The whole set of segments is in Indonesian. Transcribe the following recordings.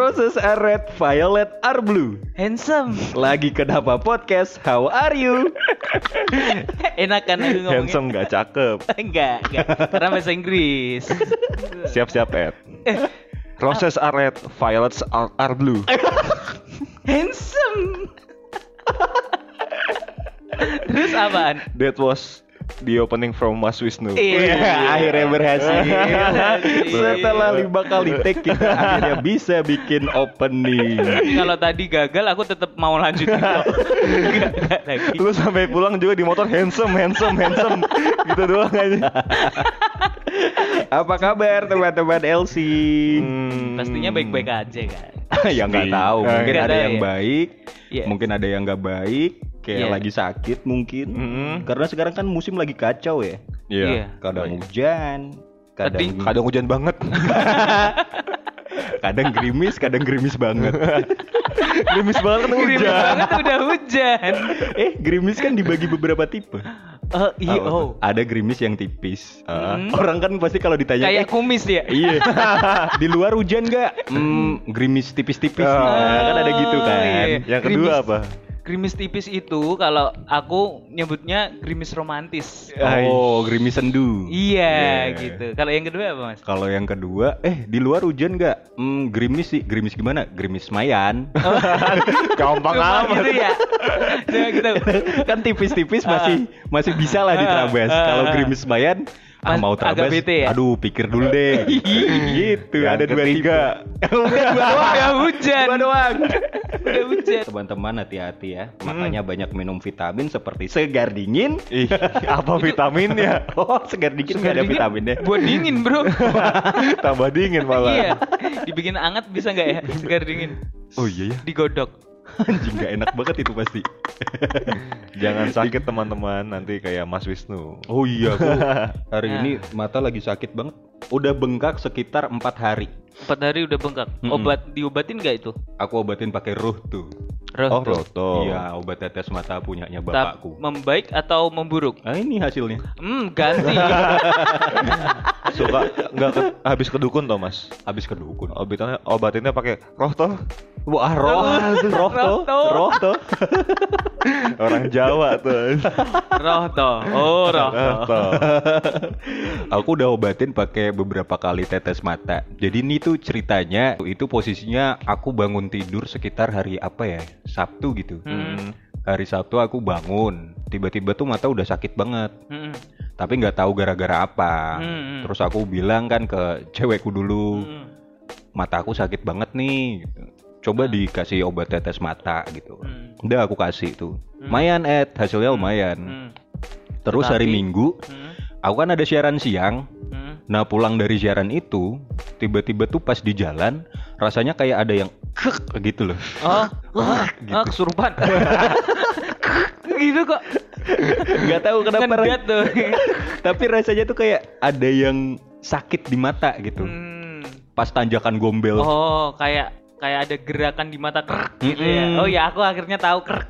Roses are red, violet are blue. Handsome. Lagi kenapa podcast? How are you? Enak kan aku ngomongnya? Handsome gak cakep. enggak, enggak. Karena bahasa Inggris. Siap-siap Ed. Roses are red, violets are, are blue. Handsome. Terus apaan? That was the opening from Mas Wisnu. Iya. akhirnya berhasil. Iya. Setelah lima kali take kita akhirnya bisa bikin opening. Kalau tadi gagal aku tetap mau lanjutin kok. Enggak, enggak lagi. Lu sampai pulang juga di motor handsome, handsome, handsome. gitu doang aja. Apa kabar teman-teman LC? Hmm. Pastinya baik-baik aja kan. ya nggak tahu, Eh, mungkin ada yang ya. baik, Yes. mungkin ada yang nggak baik, kayak Iya. lagi sakit mungkin. Mm-mm. Karena sekarang kan musim lagi kacau ya. Iya. Kadang hujan, kadang Tadi- Kadang hujan banget. kadang gerimis, kadang gerimis banget. Gerimis banget kan Gerimis hujan. banget udah hujan. eh, gerimis kan dibagi beberapa tipe. Oh, iya, oh. Ada gerimis yang tipis. Hmm. Orang kan pasti kalau ditanya Kayak "Eh, kumis ya. Iya. Di luar hujan nggak? Hmm, gerimis tipis-tipis. Nah, kan ada gitu kan. iya. Yang kedua Gerimis- apa? Gerimis tipis itu kalau aku nyebutnya gerimis romantis. Oh, gerimis sendu. Iya Iya. gitu. Kalau yang kedua apa mas? Kalau yang kedua, eh di luar hujan nggak? Hmm, gerimis sih. Gerimis gimana? Gerimis Mayan. Gampang Cuma amat. gitu ya. Cuma gitu. kan tipis-tipis masih masih bisa lah diterabas. Ah, Kalau ah. gerimis Mayan, ah Mas- mau bete ya? Aduh, pikir dulu deh. gitu. Yang ada dua. Udah dua doang. Udah hujan. Dua doang. Udah hujan. Teman-teman hati-hati ya. Makanya banyak minum vitamin seperti segar dingin. Ih, apa vitaminnya? Oh, segar dingin nggak ada Dingin vitaminnya. Buat dingin bro. Tambah dingin malah. iya. Dibikin anget bisa nggak ya? Segar dingin. Oh iya ya. Digodok. Anjing nggak enak banget itu pasti. Jangan sakit teman-teman nanti kayak Mas Wisnu. Oh iya, aku hari Nah. ini mata lagi sakit banget. Udah bengkak sekitar empat hari. Empat hari udah bengkak. Obat diobatin nggak itu? Aku obatin pakai ruh tuh. Oh, tuh. Roto. Iya, obat tetes mata punyanya Tap- bapakku. membaik atau memburuk? Nah ini hasilnya. Hmm, ganti. Suka nggak ke, habis ke dukun toh, Mas? Habis ke dukun. Obatannya obatinnya pakai roto. Wah, roh, roh tuh, Roh. roh tuh. Orang Jawa tuh. roh toh. Oh, roh toh. Roto. Aku udah obatin pakai beberapa kali tetes mata. Jadi ini tuh ceritanya itu posisinya aku bangun tidur sekitar hari apa ya? Sabtu gitu. Hmm. Hari Sabtu aku bangun, tiba-tiba tuh mata udah sakit banget. Hmm. Tapi nggak tahu gara-gara apa. Hmm. Terus aku bilang kan ke cewekku dulu, Hmm. mata aku sakit banget nih. gitu. Coba dikasih obat tetes mata gitu. Hmm. Udah aku kasih tuh. Lumayan Ed, hasilnya lumayan. Hmm. Terus hari Tetapi- Minggu, Hmm. aku kan ada siaran siang. Hmm. Nah pulang dari siaran itu, tiba-tiba tuh pas di jalan, rasanya kayak ada yang kek gitu loh. Oh, wah, Gitu. ah, kesurupan. gitu kok. Gak tahu kenapa. Ngendat tuh. Tapi rasanya tuh kayak ada yang sakit di mata gitu. Hmm. Pas tanjakan gombel. Oh, kayak kayak ada gerakan di mata krek gitu ya. Mm-mm. Oh ya, aku akhirnya tahu krek.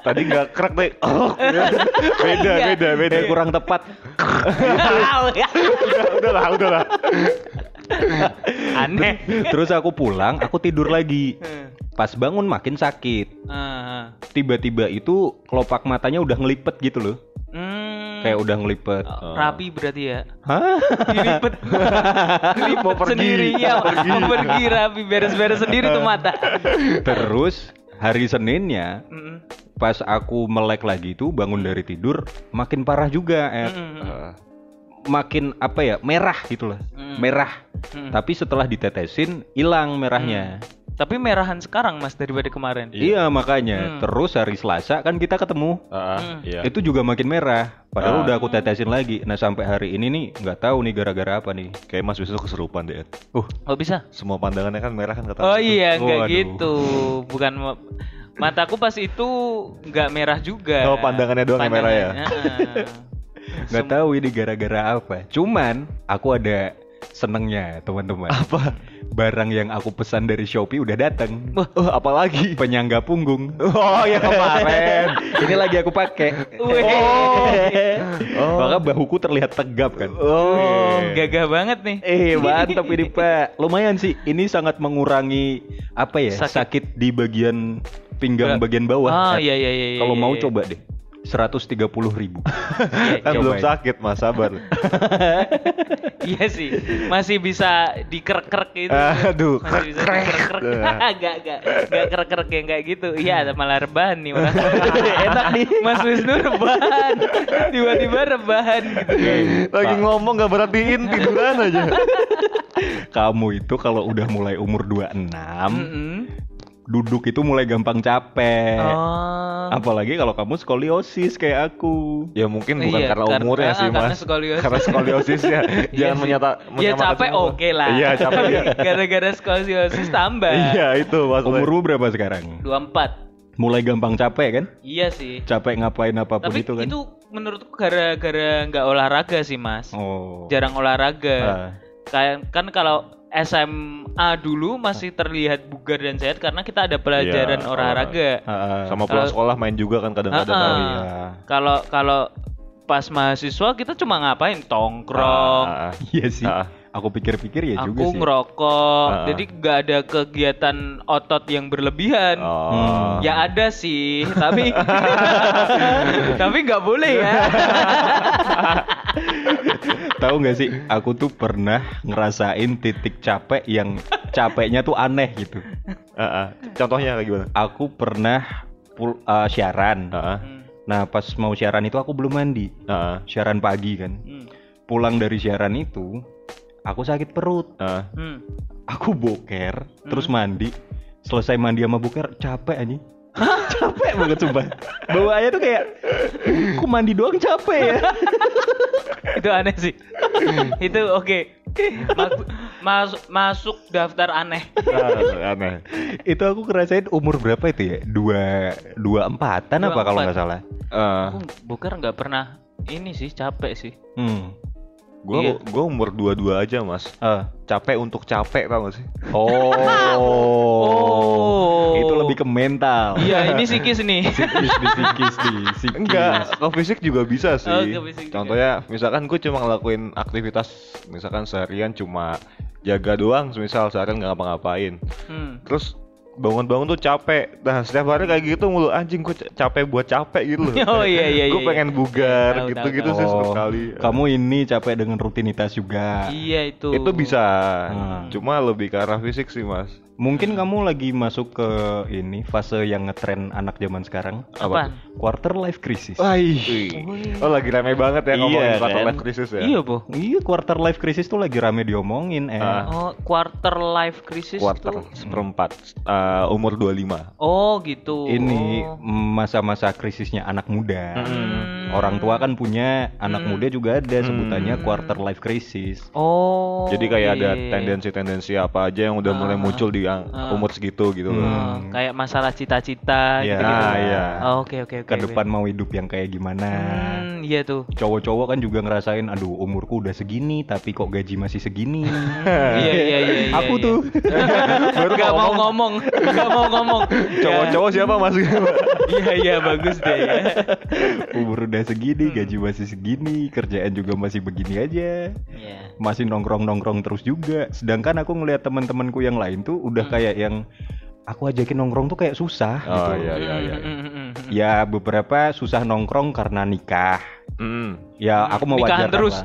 Tadi nggak krek deh. Oh, beda, Iya. beda, beda. Eh, kurang tepat. Tahu ya. udah, udahlah, udahlah. Aneh. Terus aku pulang, aku tidur lagi. Hmm. Pas bangun makin sakit. Tiba-tiba itu kelopak matanya udah ngelipet gitu loh. Hmm. Kayak udah ngelipet. Oh, rapi berarti ya. Hah? Dilipet. Dilipet Mau pergi. sendiri ya. Mau pergi. Rapi beres-beres sendiri tuh mata. Terus hari Seninnya Mm-mm. pas aku melek lagi tuh bangun dari tidur makin parah juga Ed. Mm-mm. Eh, makin apa ya merah gitu lah Mm. merah Mm. tapi setelah ditetesin hilang merahnya Tapi merahan sekarang Mas daripada kemarin. iya makanya Hmm. terus hari Selasa kan kita ketemu Ah, Hmm. iya. itu juga makin merah padahal Ah. udah aku tetesin lagi nah sampai hari ini nih nggak tahu nih gara-gara apa nih Kayak Mas Wisnu keserupan deh. Uh Oh bisa? Semua pandangannya kan merah kan kata Oh iya, nggak Waduh. gitu. Bukan ma- mataku pas itu nggak merah juga. Oh, pandangannya doang yang merah ya? Nggak tahu ini gara-gara apa cuman aku ada senengnya teman-teman. Apa? Barang yang aku pesan dari Shopee udah datang. Oh, apalagi? Penyangga punggung. Oh, ya kemarin. Ini lagi aku pakai. Wih. Oh. Maka bahuku terlihat tegap kan. Oh. Gagah banget nih. Eh mantap ini Pak. Lumayan sih. Ini sangat mengurangi apa ya Sakit. sakit, di bagian pinggang Ba- bagian bawah. Ah, Eh, iya, iya, iya, Kalau iya, mau iya. coba deh. 130 ribu. Kan belum Cobain. sakit, Mas, sabar. Iya sih, masih bisa dikerek-kerek gitu. Aduh, masih bisa dikerek-kerek. Enggak, enggak, enggak kerek-kerek yang kayak gitu. Iya, malah rebahan nih orang. Enak nih. Mas Wisnu rebahan. Tiba-tiba rebahan gitu. Lagi ngomong gak perhatiin tiduran aja. Kamu itu kalau udah mulai umur 26, Mm-mm. Duduk itu mulai gampang capek. Oh. Apalagi kalau kamu skoliosis kayak aku. Ya mungkin bukan Iya, karena karena- umurnya ah, sih, karena Mas. skoliosis. Karena skoliosis ya. Iya Jangan sih. menyata Ya capek oke lah. Iya, capek. Iya. Gara-gara skoliosis tambah. Iya, itu maksudnya. Umurmu berapa sekarang? 24. Mulai gampang capek kan? Iya sih. Capek ngapain apa pun Tapi itu kan? menurutku gara-gara nggak olahraga sih, Mas. Oh. Jarang olahraga. Ah. Kayak kan kalau SMA dulu masih terlihat bugar dan sehat karena kita ada pelajaran Iya, olahraga. Ah, Sama pulang sekolah main juga kan kadang-kadang. Oh, iya. Kalau kalau pas mahasiswa kita cuma ngapain tongkrong, ah, iya sih. ah. Aku pikir-pikir ya juga aku sih. ngerokok, Ah. jadi nggak ada kegiatan otot yang berlebihan. Oh. Hmm. Ya ada sih, tapi tapi nggak boleh ya. Tahu nggak sih? Aku tuh pernah ngerasain titik capek yang capeknya tuh aneh gitu. Ah, ah. Contohnya kayak gimana? Aku pernah pul uh, siaran. Ah. Hmm, Nah, pas mau siaran itu aku belum mandi. Ah, Siaran pagi kan. hmm, Pulang dari siaran itu, aku sakit perut. ah. hmm. Aku boker, terus mandi. Selesai mandi sama boker, capek anjing. capek banget sumpah. Bawaannya tuh kayak, aku mandi doang capek ya. Itu aneh sih. Itu oke. Mas- masuk masuk daftar aneh. Ah, aneh. itu aku ngerasain umur berapa itu ya? Dua, dua empatan apa Dua kalau empat. nggak salah? Ah, Aku bukan nggak pernah ini sih capek sih. Hmm. Gua Iya. gua umur dua-dua aja, Mas. Ah. Capek untuk capek tau gak sih? Oh. Oh. Itu lebih ke mental. Iya, ini psikis nih. Psikis di psikis di psikis. Enggak, ke fisik juga bisa sih. Oh, fisik juga. Contohnya, misalkan gue cuma ngelakuin aktivitas, misalkan seharian cuma jaga doang, misal seharian nggak ngapa-ngapain. Hmm. Terus bangun-bangun tuh capek. Nah setiap hari kayak gitu mulu anjing gue capek buat capek gitu loh. Oh, iya, iya, Gue iya, pengen iya. bugar gitu-gitu sih Oh, sekali. kamu ini capek dengan rutinitas juga. Iya itu. itu bisa. Hmm. Cuma lebih ke arah fisik sih mas. Mungkin kamu lagi masuk ke ini fase yang ngetren anak zaman sekarang. Apaan? Quarter life crisis. Wih. Oh lagi rame banget ya ngomongin Iya, quarter kan? life crisis ya. Iya, Bu. Iya, quarter life crisis tuh lagi rame diomongin, eh. Ah. Oh, quarter life crisis Quarter tuh. seperempat uh, umur 25 Oh, gitu. Ini Oh. masa-masa krisisnya anak muda. Hmm. Orang tua kan punya, anak Hmm. muda juga ada sebutannya quarter life crisis. Oh. Jadi kayak ada iya. tendensi-tendensi apa aja yang udah mulai Ah. muncul di ang- Ah. umur segitu gitu loh. Oh, Hmm. kayak masalah cita-cita Iya. gitu-gitu. Ah, iya. Oh, Oke, oke, oke. Ke depan mau hidup yang kayak gimana? Hmm, iya tuh. Cowok-cowok kan juga ngerasain, aduh umurku udah segini, tapi kok gaji masih segini. Iya, iya, iya, iya. Aku iya. tuh. Baru Gak mau ngomong. gak mau ngomong. Cowok-cowok siapa mas? Iya, iya, bagus deh ya. Umur udah segini, gaji masih segini, kerjaan juga masih begini aja. Iya. Masih nongkrong-nongkrong terus juga. Sedangkan aku ngelihat teman-temanku yang lain tuh udah kayak yang aku ajakin nongkrong tuh kayak susah oh gitu. iya iya iya. Mm, mm, mm, mm. Ya beberapa susah nongkrong karena nikah. Mm. Ya aku mau Nikahan terus.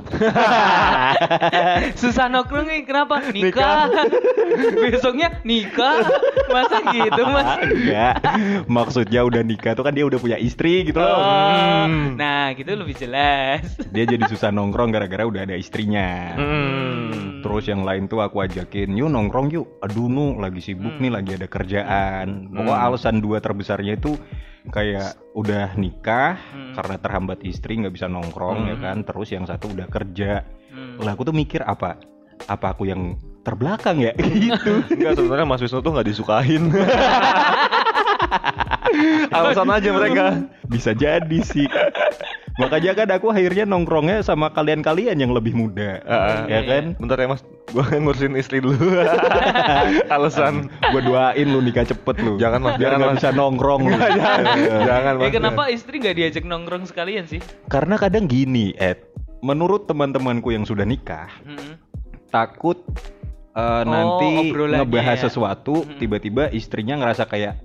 Susah nongkrong kenapa? Nikah. Besoknya nikah. Masa gitu, Mas? Enggak. Maksudnya udah nikah tuh kan dia udah punya istri gitu loh. Oh, Hmm. nah gitu lebih jelas. Dia jadi susah nongkrong gara-gara udah ada istrinya. Mm. Terus yang lain tuh aku ajakin, yuk nongkrong yuk. Aduh nu lagi sibuk nih, lagi ada kerjaan. Pokoknya Hmm. alasan dua terbesarnya itu kayak udah nikah Hmm. karena terhambat istri nggak bisa nongkrong ya kan. Terus yang satu udah kerja. Hmm. Lah aku tuh mikir apa? Apa aku yang terbelakang ya? gitu. Enggak sebenarnya Mas Wisnu tuh nggak disukain. Alasan aja mereka. Bisa jadi sih. Makanya kan aku akhirnya nongkrongnya sama kalian-kalian yang lebih muda. Ah. ya kan? Bentar ya mas, gua ngurusin istri dulu. Alasan Gue doain lu nikah cepet lu. Jangan, Mas. Biar Jangan, Mas. bisa nongkrong lu. jangan mas. Eh kenapa istri nggak diajak nongkrong sekalian sih? Karena kadang gini, Ed. Menurut teman-temanku yang sudah nikah, Mm-mm. takut uh, Oh, nanti ngebahas ya. sesuatu, tiba-tiba istrinya ngerasa kayak,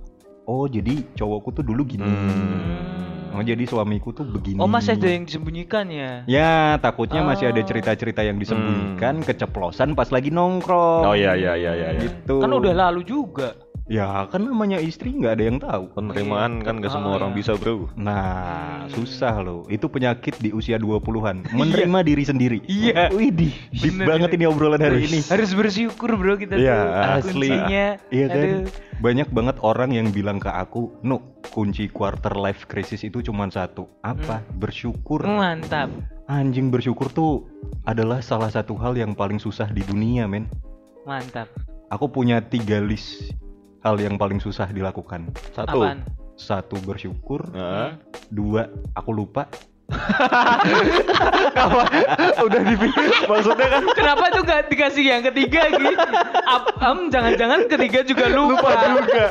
oh jadi cowokku tuh dulu gini. Hmm. Oh jadi suamiku tuh begini. Oh masih ada yang disembunyikan ya? Ya, takutnya masih ada Oh. cerita-cerita yang disembunyikan, keceplosan pas lagi nongkrong. Hmm. Oh iya iya iya. iya. Gitu. Kan udah lalu juga. Ya, kan namanya istri nggak ada yang tahu. Penerimaan kan gak semua Ah, orang iya. bisa bro. Nah, Hmm. susah loh. Itu penyakit di usia 20-an. Menerima diri sendiri. Iya. Widih, deep Bener, banget ini obrolan hari ini. Harus bersyukur bro kita Iya, tuh. Asli. Kuncinya. Iya kan? Aduh. Banyak banget orang yang bilang ke aku, "No, kunci quarter life crisis itu cuma satu. Apa? Bersyukur." Mantap. Anjing bersyukur tuh adalah salah satu hal yang paling susah di dunia, men. Mantap. Aku punya tiga list hal yang paling susah dilakukan. Satu. Apaan? Satu bersyukur, Nah. dua aku lupa, Udah di maksudnya kan Kenapa tuh gak dikasih yang ketiga gitu? Em, jangan-jangan ketiga juga lupa. juga.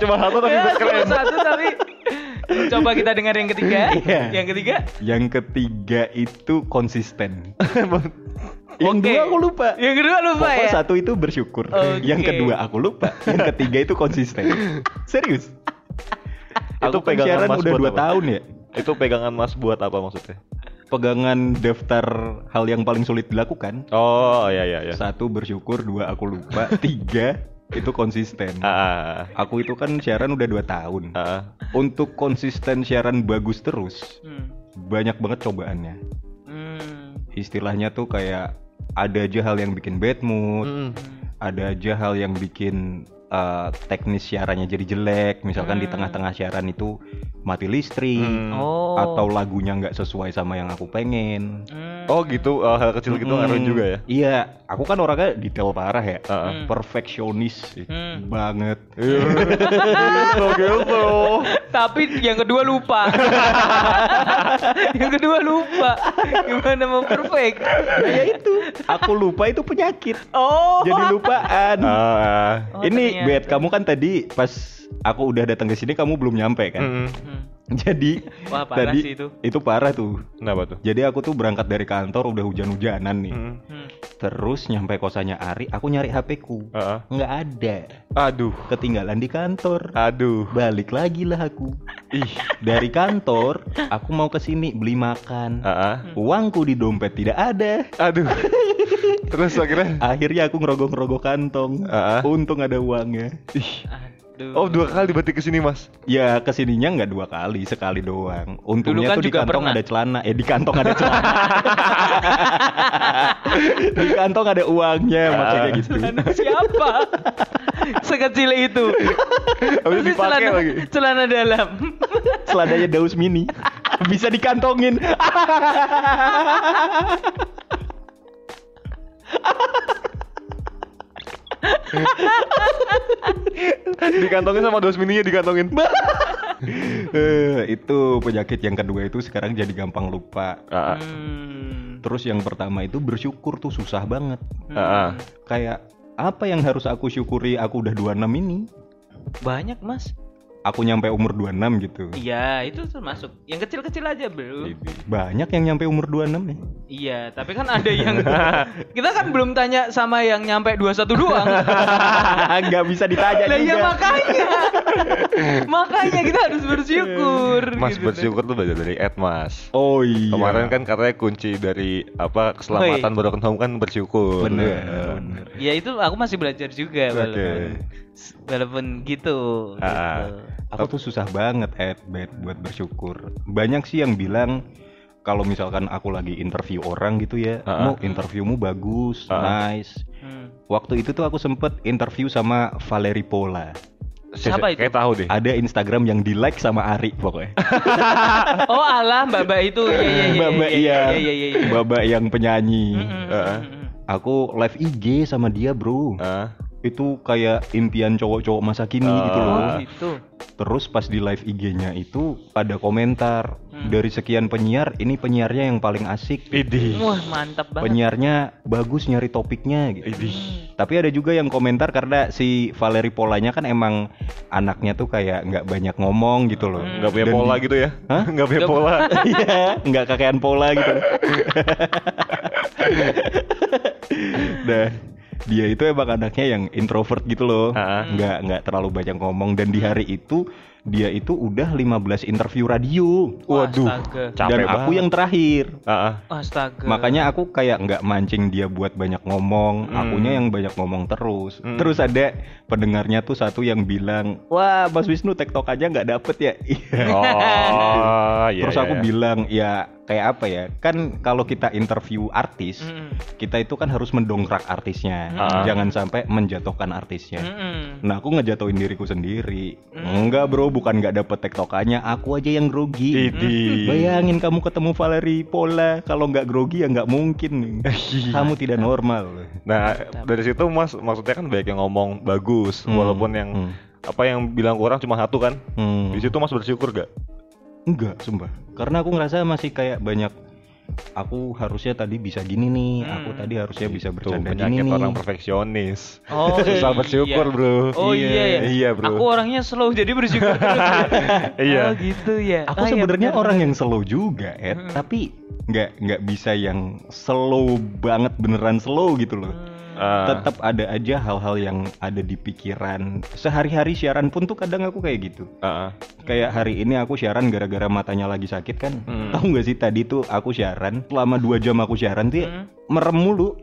Cuma satu tapi Ya, keren. satu tapi coba kita dengar yang ketiga. Iya. Yang ketiga Yang ketiga itu konsisten. yang Oke. dua aku lupa. Yang kedua lupa Pokok ya. satu itu bersyukur. Oke. Yang kedua aku lupa. Yang ketiga itu konsisten. Serius. Itu aku kan pegangan Mas udah dua apa? tahun ya. Itu pegangan Mas buat apa maksudnya? Pegangan daftar hal yang paling sulit dilakukan. Oh iya iya iya. Satu bersyukur, dua aku lupa, tiga itu konsisten. Ah, Aku itu kan siaran udah dua tahun. ah, ah. Untuk konsisten siaran bagus terus, Hmm. banyak banget cobaannya. Hmm. Istilahnya tuh kayak ada aja hal yang bikin bad mood, Hmm. ada aja hal yang bikin uh, teknis siarannya jadi jelek. Misalkan di Hmm. tengah-tengah siaran itu mati listrik, Hmm. Oh. atau lagunya nggak sesuai sama yang aku pengen. Hmm. Oh gitu, oh, hal kecil gitu ngaruh Mm, juga ya? Iya, aku kan orangnya detail parah ya, ah. Hmm. perfeksionis Hmm. banget. Gitu gitu. Tapi yang kedua lupa. yang kedua lupa. Gimana mau perfect? ya itu, aku lupa itu penyakit. Oh. Jadi lupaan. Ah, Oh, Ini ternyata. bet kamu kan tadi pas aku udah datang ke sini kamu belum nyampe kan. mm. Hmm. Jadi Wah, parah tadi sih itu. parah tuh. Kenapa tuh? Jadi aku tuh berangkat dari kantor udah hujan-hujanan nih. Mm. Hmm. Terus nyampe kosannya Ari, aku nyari HP ku. Ah. Nggak ada. Aduh, Ketinggalan di kantor. aduh. Balik lagi lah aku. Ih, Dari kantor, aku mau ke sini beli makan. ah, ah. Uangku di dompet tidak ada. Aduh. Terus akhirnya Akhirnya aku ngerogoh-ngerogoh kantong. Ah. Untung ada uangnya. Ih. Aduh. Oh, dua kali berarti ke sini, Mas. Ya ke sininya nggak dua kali, sekali doang. Untungnya Dulu kan tuh di juga kantong pernah. ada celana. Eh di kantong ada celana. di kantong ada uangnya, maksudnya gitu. Celana siapa? Sekecil itu. Habis dipakai celana, lagi. celana dalam. Celananya daus mini. Bisa dikantongin. Dikantongin sama dos mininya dikantongin. Eh, itu penyakit yang kedua itu sekarang jadi gampang lupa. Ah, ah. Hmm. Terus yang pertama itu bersyukur tuh susah banget. Ah. Kayak apa yang harus aku syukuri aku udah 26 ini? Banyak, Mas. Aku nyampe umur 26 gitu. Iya, itu termasuk. Yang kecil-kecil aja, Bro. Banyak yang nyampe umur 26 ya. Iya, tapi kan ada yang kita kan belum tanya sama yang nyampe 21 doang. Nggak bisa ditanya Lah ya juga. makanya. makanya kita harus bersyukur. Mas gitu. bersyukur tuh belajar dari Ed, Mas. Oh iya. Kemarin kan katanya kunci dari apa keselamatan broken home kan bersyukur. Bener. Ya itu aku masih belajar juga Oke. walaupun walaupun gitu. Ah. gitu. Aku tuh susah banget Ed, Bet, buat bersyukur. Banyak sih yang bilang kalau misalkan aku lagi interview orang gitu ya, Ah, ah. "Mo, interviewmu bagus, Ah. nice." Hmm. Waktu itu tuh aku sempet interview sama Valeri Pola. Siapa itu? Kayak tahu deh. Ada Instagram yang di like sama Ari pokoknya. Oh alah Baba itu iya iya iya Baba iya iya, iya iya iya. Baba yang penyanyi. Mm, mm, Ah. mm, mm. Aku live IG sama dia bro. Ah. Itu kayak impian cowok-cowok masa kini Ah. gitu loh. Oh gitu. Terus pas di live IG-nya itu ada komentar Hmm. dari sekian penyiar ini penyiarnya yang paling asik. Idih. Wah mantap banget. Penyiarnya bagus nyari topiknya gitu. Idih. Tapi ada juga yang komentar karena si Valeri Polanya kan emang anaknya tuh kayak nggak banyak ngomong gitu loh. Hmm. Nggak punya Dan pola di- gitu ya? Hah? Nggak punya pola. Iya, nggak kakean pola gitu. nah, dia itu emang anaknya yang introvert gitu loh. Nggak nggak terlalu banyak ngomong dan di hari itu dia itu udah 15 interview radio. Waduh. astaga. Capek dan aku banget. yang terakhir. Astaga. Makanya aku kayak nggak mancing dia buat banyak ngomong, Hmm. akunya yang banyak ngomong terus. Hmm. Terus ada pendengarnya tuh satu yang bilang, wah Mas Wisnu TikTok aja nggak dapet ya. Iya. Oh, iya. Terus aku iya. bilang ya kayak apa ya? Kan kalau kita interview artis, Mm-mm. kita itu kan harus mendongkrak artisnya, Ah. jangan sampai menjatuhkan artisnya. Mm-mm. Nah aku ngejatuhin diriku sendiri. Hmm. Enggak bro, bukan nggak dapet tektokannya, aku aja yang grogi. Idih. Bayangin kamu ketemu Valeri Pola, kalau nggak grogi ya nggak mungkin. kamu tidak normal. Nah, dari situ Mas maksudnya kan banyak yang ngomong bagus Hmm, walaupun yang hmm. apa yang bilang kurang cuma satu kan. Hmm. Di situ Mas bersyukur gak? Enggak, sumpah. Karena aku ngerasa masih kayak banyak aku harusnya tadi bisa gini nih, Hmm. aku tadi harusnya bisa Tuh bercanda gini penyakit nih. orang perfeksionis. Oh, Susah iya. bersyukur, Bro. Oh iya ya. Iya, Bro. Aku orangnya slow jadi bersyukur ya. Iya. Oh gitu ya. Aku Oh, iya, sebenarnya benar. orang yang slow juga, Ed, Hmm. tapi nggak nggak bisa yang slow banget beneran slow gitu loh. Hmm. Ah. Tetap ada aja hal-hal yang ada di pikiran. Sehari-hari siaran pun tuh kadang aku kayak gitu. Ah. Kayak hari ini aku siaran gara-gara matanya lagi sakit kan. Hmm. Tahu nggak sih tadi tuh aku siaran selama dua jam aku siaran tuh ya, Hmm. merem mulu.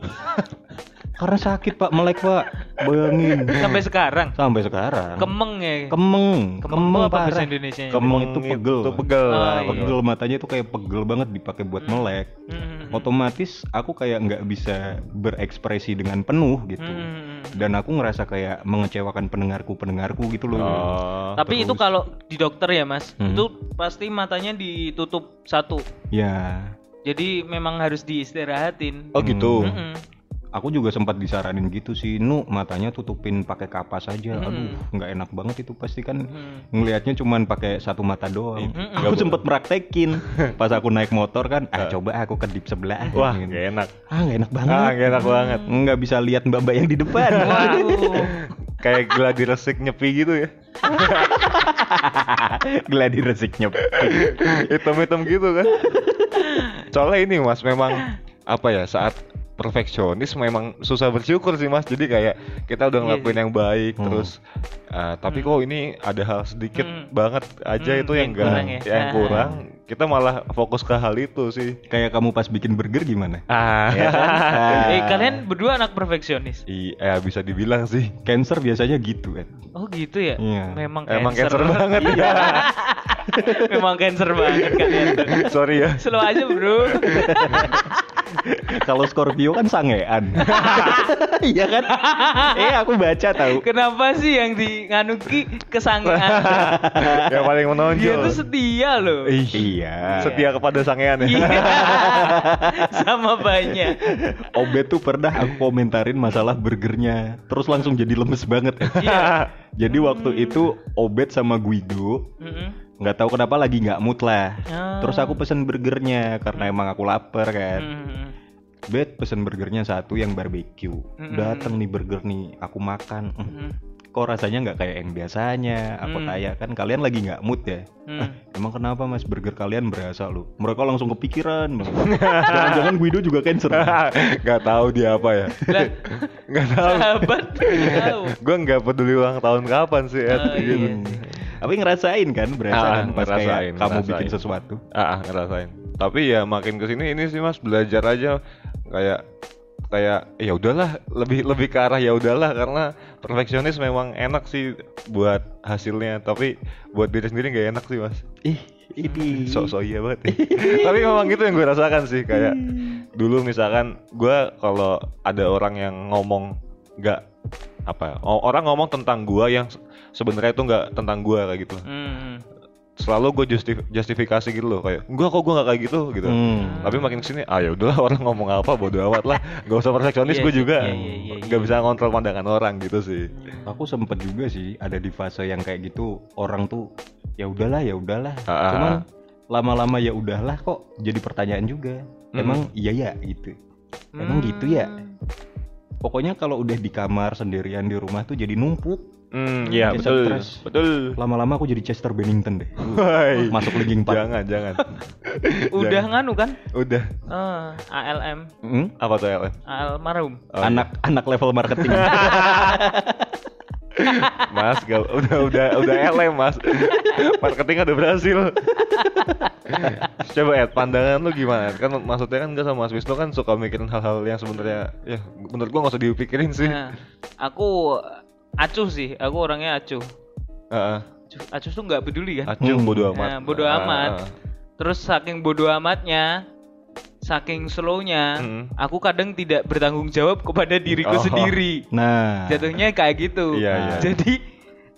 Karena sakit pak melek pak, bayangin. Sampai sekarang Sampai sekarang. kemeng ya. Kemeng, Kemeng tuh apa bahasa. Indonesia? Kemeng itu pegel. Itu pegel. Oh, Ah, iya. Pegel matanya itu kayak pegel banget dipakai buat Hmm. melek. Hmm. Otomatis aku kayak nggak bisa berekspresi dengan penuh gitu. Hmm. Dan aku ngerasa kayak mengecewakan pendengarku pendengarku gitu loh. Oh. Tapi itu terus. kalau di dokter ya mas, Hmm. itu pasti matanya ditutup satu. Ya, Jadi memang harus diistirahatin. Oh gitu. Mm-mm. Aku juga sempat disaranin gitu sih, nu matanya tutupin pakai kapas aja. Hmm. Aduh, nggak enak banget itu pasti kan. Hmm. Ngelihatnya cuman pakai satu mata doang. Mm-mm. Aku sempet praktekin pas aku naik motor kan, ah coba aku kedip sebelah. Wah, Gitu. gak enak. Ah nggak enak banget. Ah, gak enak banget. Nggak bisa lihat mbak-mbak yang di depan. Kayak gladi resik nyepi gitu ya. Gladi resiknya. Hitam-hitam gitu kan. Soalnya ini Mas memang apa ya saat perfeksionis memang susah bersyukur sih Mas. Jadi kayak kita udah Iya ngelakuin sih. yang baik Hmm. terus ah, tapi kok ini ada hal sedikit Hmm. banget aja Hmm, itu yang yang enggak kurang ya. yang Ah. kurang. Kita malah fokus ke hal itu sih. Kayak kamu pas bikin burger gimana? Ah. Ya kan? Ah. Eh kalian berdua anak perfeksionis. Iya, bisa dibilang sih. Cancer biasanya gitu kan. Oh gitu ya. Iya. Memang Emang cancer, cancer banget ya. Memang cancer banget kalian tuh. Sorry ya. Slow aja bro. Kalau Scorpio kan sangean. Iya kan? eh aku baca tahu. Kenapa sih yang di nganuki kesangean? yang paling Dia menonjol. tuh setia loh. Ih, Iya. Setia kepada sangean ya. Iya. Sama banyak. Obet tuh pernah aku komentarin masalah burgernya, terus langsung jadi lemes banget. ya. Iya. Jadi waktu itu Obet sama Guido Mm-mm. nggak tahu kenapa lagi nggak mood lah. Ah. Terus aku pesen burgernya karena emang aku lapar kan. Mm-mm. Bet pesen burgernya satu yang barbeque. Mm-mm. Dateng nih burger nih, aku makan. Mm, Mm-mm. Kok rasanya nggak kayak yang biasanya? Aku Mm. tanya kan kalian lagi nggak mood ya? Mm. Emang kenapa mas burger kalian berasa lu? Mereka langsung kepikiran. Jangan-jangan Guido juga cancer. Gak tahu dia apa ya. Lah, Gak tahu. sahabat tahu. Gue nggak peduli ulang tahun kapan sih Ed. Oh, gitu. iya. Tapi ngerasain kan berasa Ah, kan pas ngerasain, kayak kamu ngerasain. bikin sesuatu. Ah, ah, ngerasain. Tapi ya makin ke sini ini sih mas belajar aja kayak kayak ya udahlah lebih lebih ke arah ya udahlah karena perfeksionis memang enak sih buat hasilnya tapi buat diri sendiri nggak enak sih mas Ih, ini sok-sok iya banget ya. tapi memang gitu yang gue rasakan sih kayak dulu misalkan gue kalau ada orang yang ngomong nggak apa ya, orang ngomong tentang gue yang se- sebenarnya itu nggak tentang gue kayak gitu Mm. Selalu gue justif- justifikasi gitu loh kayak enggak kok gue nggak kayak gitu gitu Hmm. tapi makin ke sini ah ya udahlah orang ngomong apa bodo amat lah gak usah perfeksionis Iya gue juga iya, iya, iya, nggak iya. bisa ngontrol pandangan orang gitu sih Aku sempet juga sih ada di fase yang kayak gitu orang tuh ya udahlah ya udahlah. Ah, ah, Cuman ah. lama-lama ya udahlah kok jadi pertanyaan juga. Hmm. Emang iya ya gitu. Emang gitu ya? Hmm. Pokoknya kalau udah di kamar sendirian di rumah tuh jadi numpuk. Hmm iya Kayak betul stres. betul Lama-lama aku jadi Chester Bennington deh. Hai. Masuk Linkin Park. jangan jangan Udah Jangan. nganu kan? udah Eh, ALM, Hmm? apa tuh LM almarhum. Oh, iya. anak anak level marketing. Mas, gak, udah udah udah LM mas, marketing udah berhasil. Coba Ed, pandangan lu gimana? Kan maksudnya kan gue sama Mas Wisnu kan suka mikirin hal-hal yang sebenarnya ya menurut gua nggak usah dipikirin sih. Nah, aku acuh sih, aku orangnya acuh. Heeh. Acuh, acuh tuh nggak peduli kan? Acuh Hmm. bodo amat. Nah, bodo Ah, amat. Terus saking bodo amatnya, saking slownya, Mm. aku kadang tidak bertanggung jawab kepada diriku Oh. sendiri. Nah, Jatuhnya kayak gitu. Iya, iya. Jadi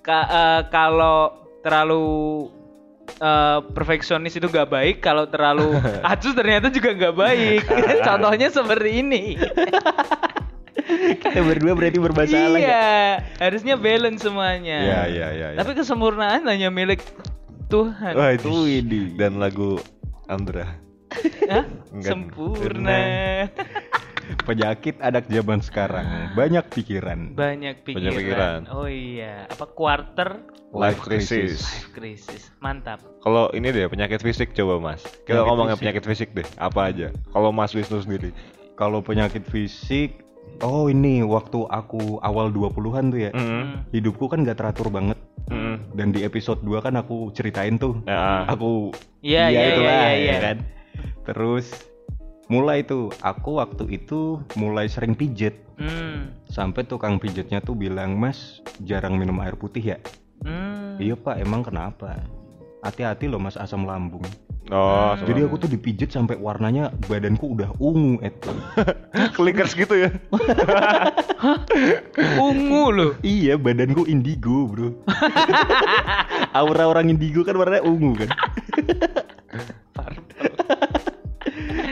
ka- eh, kalau terlalu eh, perfeksionis itu nggak baik, kalau terlalu acuh ternyata juga nggak baik. Contohnya seperti ini. kita berdua berarti bermasalah ya. iya, harusnya balance semuanya. Iya iya iya. iya. Tapi kesempurnaan hanya milik Tuhan. Wah, itu Widih. dan lagu Andra. Hah? Enggak. Sempurna. Penyakit anak zaman sekarang banyak pikiran. Banyak pikiran. Banyak pikiran. Oh iya, apa quarter Life crisis. life crisis. Mantap. Kalau ini deh penyakit fisik coba Mas. Kita Penyakit ngomongin fisik. penyakit fisik deh. Apa aja? Kalau Mas Wisnu sendiri. Kalau penyakit fisik, oh ini waktu aku awal 20-an tuh ya. Hmm. Hidupku kan gak teratur banget. Hmm. Dan di episode 2 kan aku ceritain tuh. Ya. Aku Iya, iya, itulah, iya, ya iya. kan. Terus mulai tuh aku waktu itu mulai sering pijet. Hmm. Sampai tukang pijetnya tuh bilang, "Mas, jarang minum air putih ya?" Hmm. Iya, Pak, emang kenapa? Hati-hati loh Mas asam lambung. Oh, Jadi aku tuh dipijet sampai warnanya badanku udah ungu, Ed. clickers gitu ya. ungu loh. Iya, badanku indigo, bro. Aura orang indigo kan warnanya ungu kan.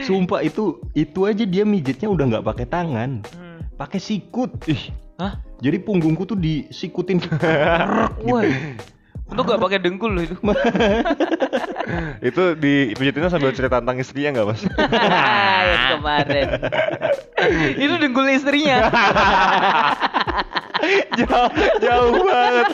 Sumpah itu itu aja dia mijetnya udah nggak pakai tangan, Hmm. pakai sikut. Ih, Hah? jadi punggungku tuh disikutin. Wah. Untuk gak pakai dengkul loh itu. itu di pijitinnya sambil cerita tentang istrinya nggak mas? Yang kemarin. itu dengkul istrinya. jauh, jauh banget.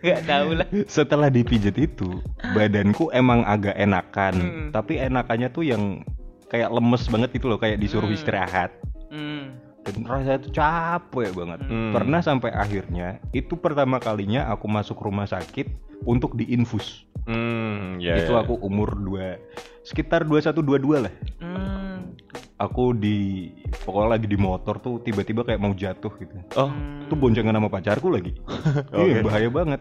Gak tahu lah. Setelah dipijet itu, badanku emang agak enakan, Hmm. tapi enakannya tuh yang kayak lemes banget gitu loh, kayak disuruh Hmm. istirahat. Hmm. Dan rasanya tuh capek banget. Hmm. Pernah sampai akhirnya itu pertama kalinya aku masuk rumah sakit untuk diinfus. Hmm, ya. itu ya. aku umur 2 sekitar 21 22 lah. Hmm. Aku di pokoknya lagi di motor tuh tiba-tiba kayak mau jatuh gitu. Oh, Itu boncengan sama pacarku lagi. Iya, Oke. bahaya banget.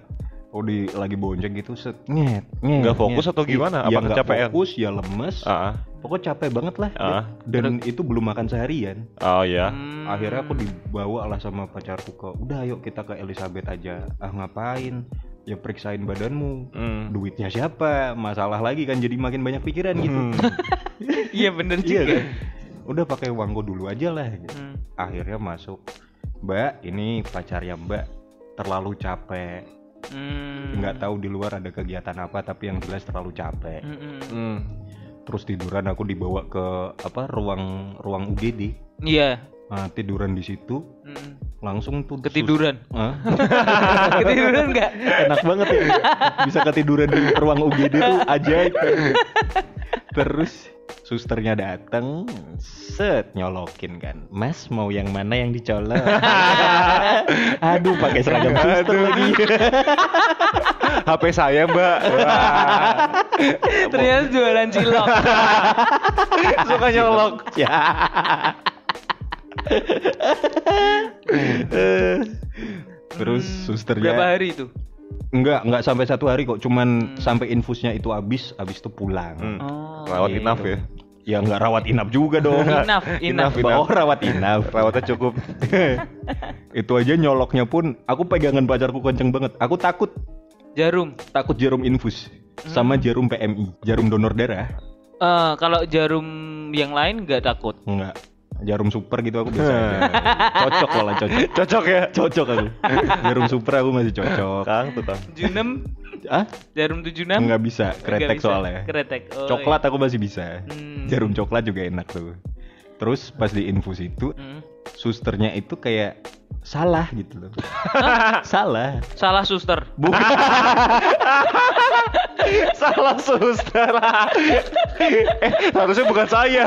Oh di lagi bonceng gitu set nyet, nyet Nggak fokus nyet. atau gimana? Ya Apa nggak kecapean? fokus ya lemes. ah, Pokoknya capek banget lah. Ah. Dan itu belum makan seharian. oh ya. Hmm. Akhirnya aku dibawa lah sama pacarku ke udah ayo kita ke Elizabeth aja. Ah ngapain? Ya periksain badanmu. Hmm. Duitnya siapa? Masalah lagi kan jadi makin banyak pikiran gitu. Hmm. Iya bener Iya juga. kan? Udah pakai uangku dulu aja lah. gitu. Hmm. Akhirnya masuk. Mbak, ini pacarnya Mbak terlalu capek. Hmm. Nggak tahu di luar ada kegiatan apa tapi yang jelas terlalu capek. Hmm, hmm. Terus tiduran aku dibawa ke apa ruang ruang UGD. Iya. Nah, tiduran di situ Hmm. langsung tuh Ketiduran. Hah? Ketiduran nggak? enak banget ya bisa ketiduran di ruang UGD tuh ajaib terus susternya datang set nyolokin kan mas mau yang mana yang dicolok aduh pakai seragam suster Aduh. lagi HP saya mbak. Ternyata jualan cilok. Suka nyolok. ya terus Hmm. susternya Berapa hari itu? enggak enggak sampai satu hari kok cuman sampai infusnya itu habis habis itu pulang Hmm. Oh. Rawat Gitu. inap ya. Ya nggak rawat inap juga dong. Enough, enough. Enough. Oh rawat inap. Rawatnya cukup. itu aja nyoloknya pun aku pegangan pacarku kenceng banget. Aku takut Jarum. Takut jarum infus sama Hmm. jarum PMI, jarum donor darah. Eh, kalau jarum yang lain nggak takut. Enggak. Jarum super gitu aku biasa aja. Cocok malah cocok. Cocok ya? Cocok aku. Jarum super aku masih cocok. Kang tuh Kang. Junem, Ah? jarum 76? Enggak bisa, Nggak kretek bisa. soalnya. Kretek. Oh, Coklat aku masih bisa. Hmm. Jarum coklat juga enak tuh. Terus pas di infus itu iya. Hmm. susternya itu kayak salah gitu loh. salah. Salah suster. Bukan. Salah suster. eh, harusnya bukan saya.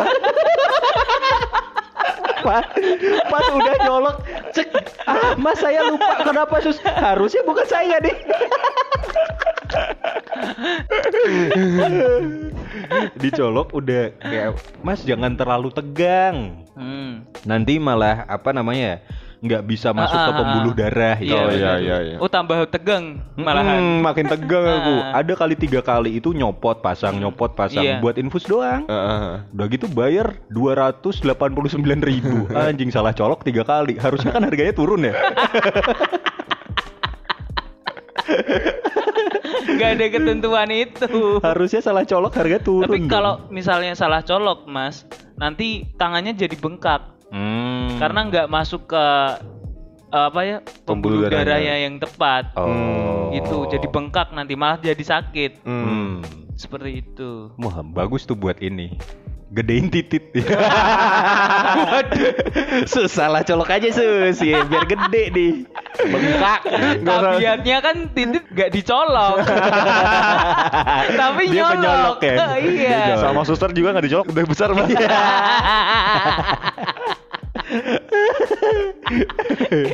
pas, pas udah nyolok cek ah mas saya lupa kenapa sus harusnya bukan saya deh dicolok udah kayak mas jangan terlalu tegang Hmm. nanti malah apa namanya ya, nggak bisa masuk Ah, ke ah, pembuluh ah. darah gitu. Oh, benar. iya, iya, iya. Oh tambah tegang malahan. Mm, makin tegang aku Ah. ada kali tiga kali itu nyopot pasang nyopot pasang Iya. buat infus doang Heeh. Udah gitu bayar 289.000 ribu Anjing salah colok tiga kali Harusnya kan harganya turun ya Gak ada ketentuan itu. Harusnya salah colok harga turun Tapi kalau misalnya salah colok, Mas, nanti tangannya jadi bengkak Hmm. karena nggak masuk ke eh, apa ya Pembuluh pembuluh darahnya. darahnya yang tepat. Oh Gitu, jadi bengkak nanti malah jadi sakit. Hmm. Hmm. Seperti itu. Wah bagus tuh buat ini Gedein titit Sus salah colok aja sus ya, Biar gede nih Bengkak Tabiatnya kan titit gak dicolok. Tapi Dia nyolok. penyolok ya? iya. Dia Sama suster juga nggak dicolok udah besar mas.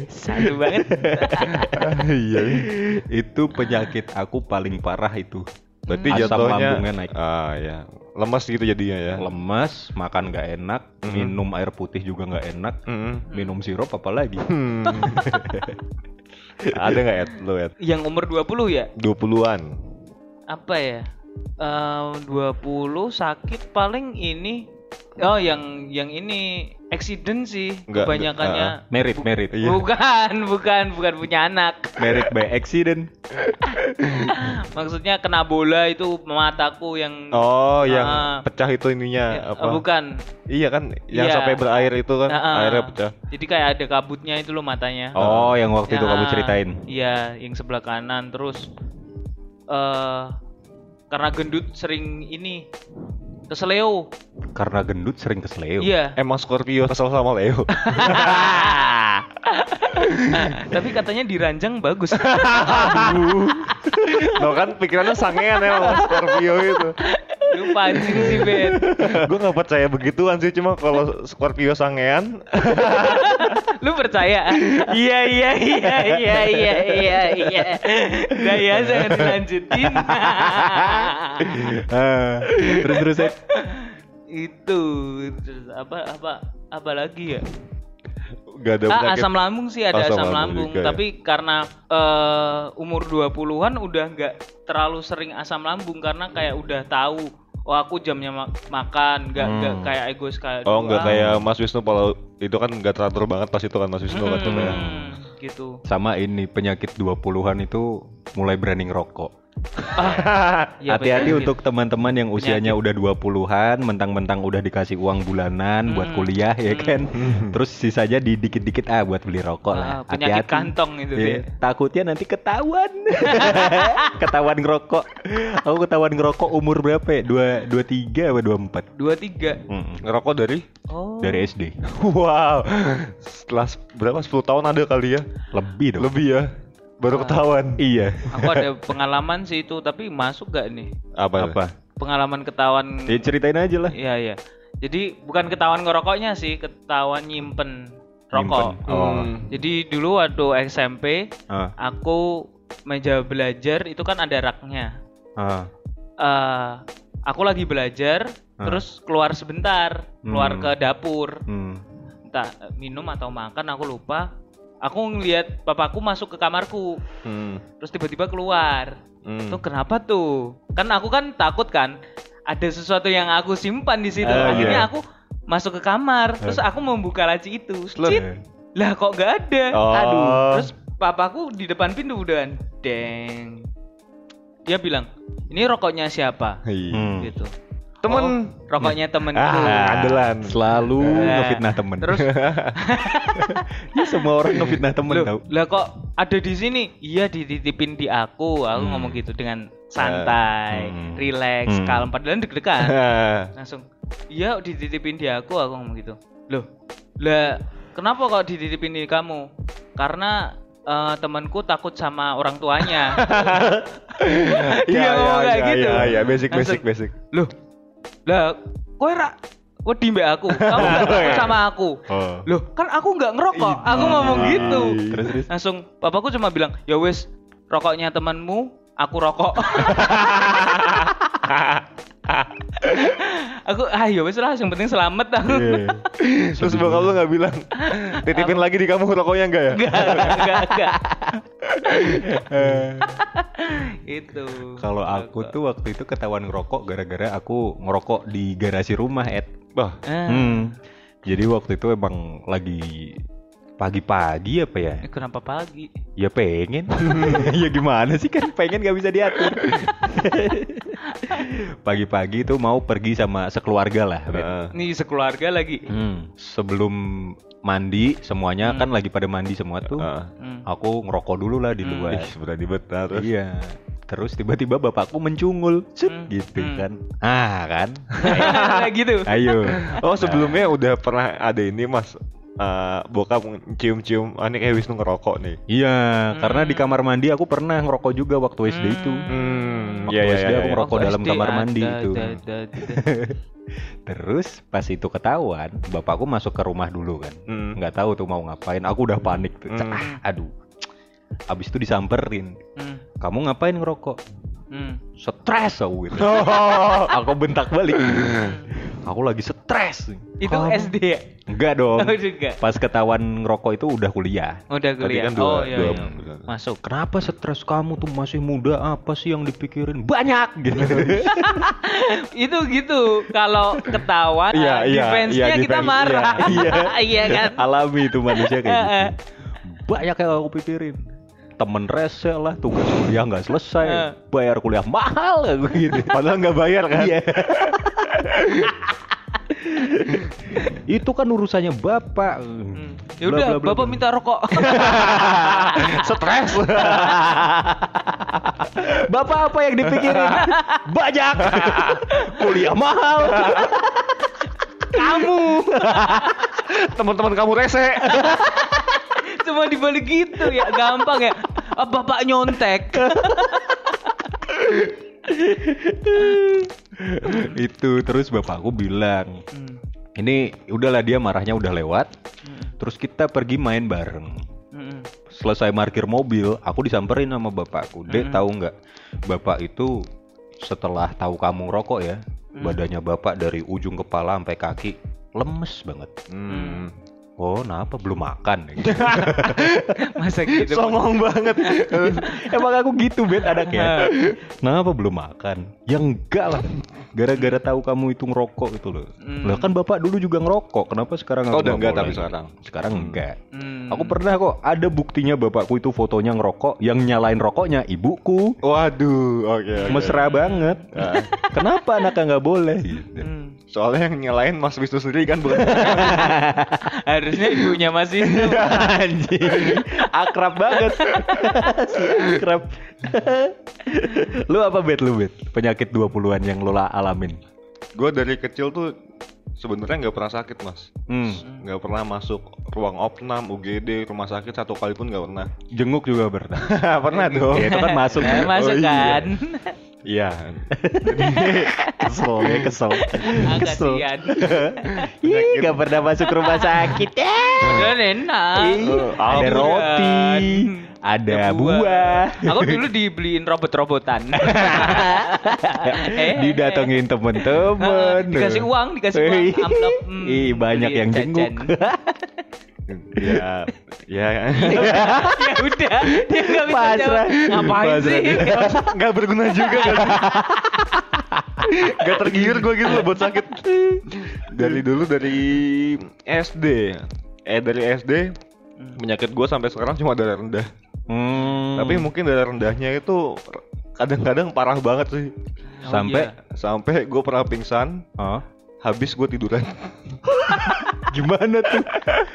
Satu banget. Iya Itu penyakit aku paling parah itu Berarti Asam jatuhnya lambungnya naik. Ah ya. Lemas gitu jadinya ya. lemas, makan nggak enak, Mhm. minum air putih juga nggak enak, Hmm. minum sirup apalagi. Hmm. Ada nggak Ed? Lu Ed? Yang umur 20 ya? 20-an. Apa ya? Eh 20 sakit paling ini Oh, yang yang ini accident sih Nggak, kebanyakannya. Merit, merit. Iya. Bukan, bukan, bukan punya anak. Merit by accident. Maksudnya kena bola itu mataku yang Oh, yang Ah. pecah itu ininya Ya, apa? eh, bukan. Iya kan, yang Iya. sampai berair itu kan, Ah, ah. airnya pecah. Jadi kayak ada kabutnya itu loh matanya. Oh, yang waktu itu Ya, kamu ceritain. Iya, yang sebelah kanan terus eh karena gendut sering ini keseleo. Karena gendut sering kesleo. Iya. Emang Scorpio kesel sama Leo. Tapi katanya diranjang bagus. Lo kan pikirannya sangean ya sama Scorpio itu. Lu pancing sih, Ben. Gue nggak percaya begituan sih, cuma kalau Scorpio sangean, Lu percaya? Iya, iya, iya, iya, iya, iya, iya. Udah ya, jangan dilanjutin. Ah, terus terus Ed. itu terus apa apa apa lagi ya? Nggak ada Ah, penyakit. asam lambung sih ada Asam asam, lambung lambung, juga ya. tapi karena eh, umur 20-an udah nggak terlalu sering asam lambung karena kayak udah tahu oh aku jamnya ma- makan nggak nggak Hmm. kayak egois kayak Oh, nggak kayak Mas Wisnu kalau itu kan nggak teratur banget pas itu kan Mas Wisnu kan. Hmm, ya. gitu. Sama ini penyakit 20-an itu mulai berani ngerokok. Ah, iya, Hati-hati penyakit. untuk teman-teman yang usianya udah 20-an, mentang-mentang udah dikasih uang bulanan buat Hmm. kuliah ya Hmm. kan. Terus sisanya di dikit-dikit ah buat beli rokok lah. Ah, penyakit Hati-hati. kantong itu dia. Takutnya nanti ketahuan. ketahuan ngerokok. Aku ketahuan ngerokok umur berapa ya? Dua, dua tiga apa dua empat? dua tiga Ngerokok dari? oh Dari SD. Wow, setelah berapa 10 tahun ada kali ya? Lebih dong. Lebih ya, baru ketahuan. Iya. aku ada pengalaman sih itu tapi masuk gak nih Apa? Apa? pengalaman ketahuan Ya ceritain aja lah. Iya iya. Jadi bukan ketahuan ngerokoknya sih, ketahuan nyimpen rokok. Nyimpen. Oh. Hmm. Jadi dulu waktu SMP Ah, aku meja belajar itu kan ada raknya. ah. Eh, aku lagi belajar, Ah. terus keluar sebentar, keluar Hmm. ke dapur, Hmm. entah minum atau makan aku lupa. Aku ngelihat papaku masuk ke kamarku, Hmm. terus tiba-tiba keluar. Hmm. Tuh kenapa tuh? Kan aku kan takut kan ada sesuatu yang aku simpan di situ. Ah, Akhirnya iya. aku masuk ke kamar, terus aku membuka laci itu. Cit. Lah kok gak ada? Oh. Aduh. Terus papaku di depan pintu udah deng. dia bilang ini rokoknya siapa. Hmm. gitu Temen. Oh, rokoknya temenku Ah, andalan. Selalu Nah, ngefitnah temen. terus ya semua orang ngefitnah temen Loh, tau. lah kok ada di sini iya dititipin di aku aku Hmm. ngomong gitu dengan santai Hmm. relax Hmm. kalem padahal deg-degan langsung iya dititipin di aku aku ngomong gitu loh lah kenapa kok dititipin di kamu karena eh, temanku takut sama orang tuanya ngomong kayak gitu. Iya, iya, basic, basic, basic. loh lah kowe ra wedi mbak aku kamu gak takut sama aku. Oh. loh kan aku nggak ngerokok aku ngomong gitu. Terus terus. langsung bapakku cuma bilang ya wes rokoknya temanmu aku rokok aku ah ya wes lah yang penting selamat aku Iya. Terus bokap lu nggak bilang titipin lagi di kamu rokoknya enggak ya? enggak enggak enggak itu Kalau aku tuh waktu itu ketahuan ngerokok gara-gara aku ngerokok di garasi rumah, Ed. Bah, Ah, Hmm. Jadi waktu itu emang lagi pagi-pagi apa ya? eh, kenapa pagi Ya pengen. ya gimana sih kan pengen gak bisa diatur. Pagi-pagi tuh mau pergi sama sekeluarga lah. Nih sekeluarga lagi Hmm. Sebelum mandi semuanya Hmm. kan lagi pada mandi semua tuh. Heeh. Hmm. Aku ngerokok dulu lah di Hmm. luar. Berani Nah, terus. Iya. Terus tiba-tiba bapakku mencungul, Cet, Hmm. gitu Hmm. kan. Ah kan. Kayak gitu Ayo. Oh, sebelumnya udah pernah ada ini, Mas. Eh, bokap cium-cium, ah ini kayak Wisnu ngerokok nih. Iya, Hmm. karena di kamar mandi aku pernah ngerokok juga waktu SD itu. Hmm, Waktu SD aku ngerokok Waktu dalam SD kamar ada, mandi ada, itu. ada, ada. Terus pas itu ketahuan, bapakku masuk ke rumah dulu kan. Hmm. Nggak tahu tuh mau ngapain. Aku udah panik tuh. Hmm. Ah, aduh. Abis itu disamperin. Hmm, Kamu ngapain ngerokok? hmm. Stres aku gitu. aku bentak balik. aku lagi stres. Itu Kamu- SD ya? Enggak dong. Oh, juga. Pas ketahuan ngerokok itu udah kuliah. Udah Tadi kuliah. kan dua- oh iya, dua iya. Masuk. Kenapa stres kamu tuh masih muda? Apa sih yang dipikirin? Banyak gitu. itu gitu. Kalau ketahuan, Iya, uh, iya, defense-nya iya, kita defense, marah. iya. Iya kan? Alami itu manusia kayak gitu. Banyak yang aku pikirin. Temen rese lah, tugas kuliah nggak selesai, Heeh. bayar kuliah mahal gitu. Padahal nggak bayar kan? Iya. itu kan urusannya bapak. Hmm. Ya udah, bla, Bapak bla. minta rokok. Stres. Bapak apa yang dipikirin? Banyak. kuliah mahal. Kamu Teman-teman kamu rese. cuma dibalik gitu ya, gampang ya. Ah, Bapak nyontek. itu terus bapakku bilang, Hmm. ini udahlah dia marahnya udah lewat. Hmm. Terus kita pergi main bareng. Hmm. Selesai parkir mobil, aku disamperin sama bapakku. Dek Mm-mm. tahu nggak? Bapak itu setelah tahu kamu rokok ya, Mm. badannya bapak dari ujung kepala sampai kaki lemes banget. Hmm. Oh, kenapa belum makan? Masa gitu? Songong banget. Emang aku gitu bet anaknya. Kenapa belum makan? Ya enggak lah. Gara-gara tahu kamu itu ngerokok itu loh. Hmm. Lah kan bapak dulu juga ngerokok. Kenapa sekarang Oh, aku udah enggak tapi sekarang? Sekarang enggak. Hmm. Aku pernah kok ada buktinya bapakku itu fotonya ngerokok, yang nyalain rokoknya ibuku. Waduh, oke. oke. Mesra banget. Ah. Kenapa anaknya nggak boleh gitu? Hmm. Soalnya yang nyalain Mas Wisnu sendiri kan bukan. Harusnya ibunya masih Anjing, akrab banget. si akrab. lu apa bet lu bet? Penyakit 20-an yang lu la- alamin. gue dari kecil tuh sebenarnya nggak pernah sakit mas. Hmm. Nggak pernah masuk ruang opnam, UGD, rumah sakit satu kali pun nggak pernah. Jenguk juga pernah. pernah dong. Ya, itu kan masuk. Eh, masuk Oh, iya. Iya. kesel ya kesel. Kesel. Ih, gak pernah masuk rumah sakit ya. Udah enak. Oh, ada roti, ada buah. Aku dulu dibeliin robot-robotan. Eh, Didatengin temen-temen. dikasih uang, dikasih uang, amplop. Hmm, Ih, banyak beli yang jenguk. ya, ya. ya udah, dia nggak bisa Pasrah. jawab. Ngapain Pasrah. sih? Nggak berguna juga kan. Gak tergiur gue gitu loh buat sakit. Dari dulu dari SD. Eh dari SD penyakit gue sampai sekarang cuma darah rendah. Hmm. Tapi mungkin darah rendahnya itu kadang-kadang parah banget sih. Oh, Sampai- iya. Sampai gue pernah pingsan, Oh. habis gue tiduran. Gimana tuh?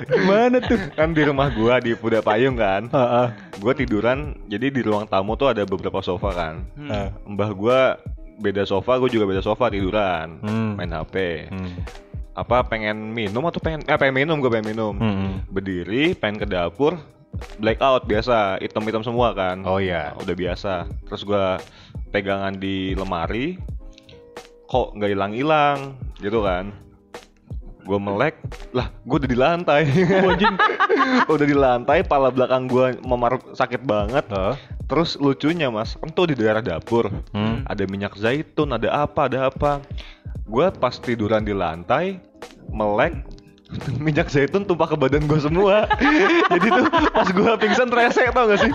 Gimana tuh? kan di rumah gua di Puda Payung kan. Heeh. Gue tiduran, jadi di ruang tamu tuh ada beberapa sofa kan. Hmm. Mbah gua beda sofa, gue juga beda sofa tiduran, Hmm. main HP. Hmm. Apa pengen minum atau pengen eh pengen minum gue pengen minum. Hmm. Berdiri, pengen ke dapur, blackout biasa, hitam-hitam semua kan. Oh iya. Nah, udah biasa. Terus gua pegangan di lemari, kok nggak hilang-hilang, gitu kan. Gue melek, lah gue udah di lantai. udah di lantai, pala belakang gua memar sakit banget. Heeh. Terus lucunya mas, kan tuh di daerah dapur, Hmm. ada minyak zaitun, ada apa, ada apa. Gue pas tiduran di lantai, melek, minyak zaitun tumpah ke badan gue semua. Jadi tuh pas gue pingsan rese tau gak sih?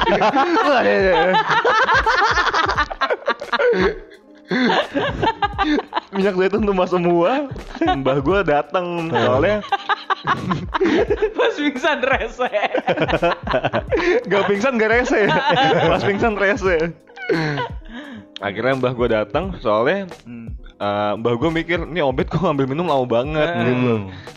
Minyak zaitun tumpah semua. Mbah gue datang soalnya Pas pingsan rese. gak pingsan gak rese. Pas pingsan rese. Akhirnya mbah gue datang soalnya Hmm. Eh, mbah gue mikir ini obet kok ngambil minum lama banget Hmm. gitu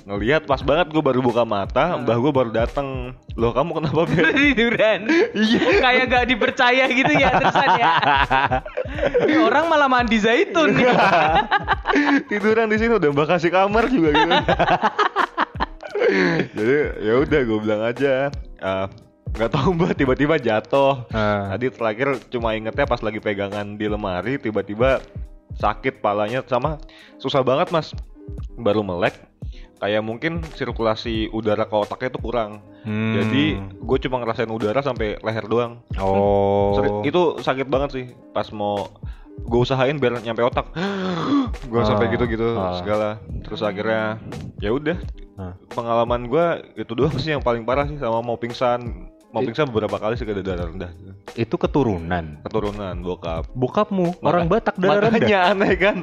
ngelihat pas banget gue baru buka mata mbah gue baru datang loh kamu kenapa tiduran. Iya. Kayak gak dipercaya gitu ya terusan ya. Ini orang malah mandi zaitun. tiduran di sini udah mbah kasih kamar juga gitu jadi ya udah gue bilang aja eh, nggak tahu mbak tiba-tiba jatuh Ah. tadi terakhir cuma ingetnya pas lagi pegangan di lemari tiba-tiba sakit palanya sama susah banget mas baru melek kayak mungkin sirkulasi udara ke otaknya itu kurang Hmm. jadi gue cuma ngerasain udara sampai leher doang Oh. Seri- itu sakit banget sih pas mau gue usahain biar nyampe otak gue sampai Ah, gitu-gitu ah. segala terus akhirnya ya udah Ah. pengalaman gue itu doang sih yang paling parah sih sama mau pingsan mau pingsan beberapa kali sih ke darah rendah Itu keturunan. keturunan bokap Bokapmu orang Batak darah rendah. makanya aneh kan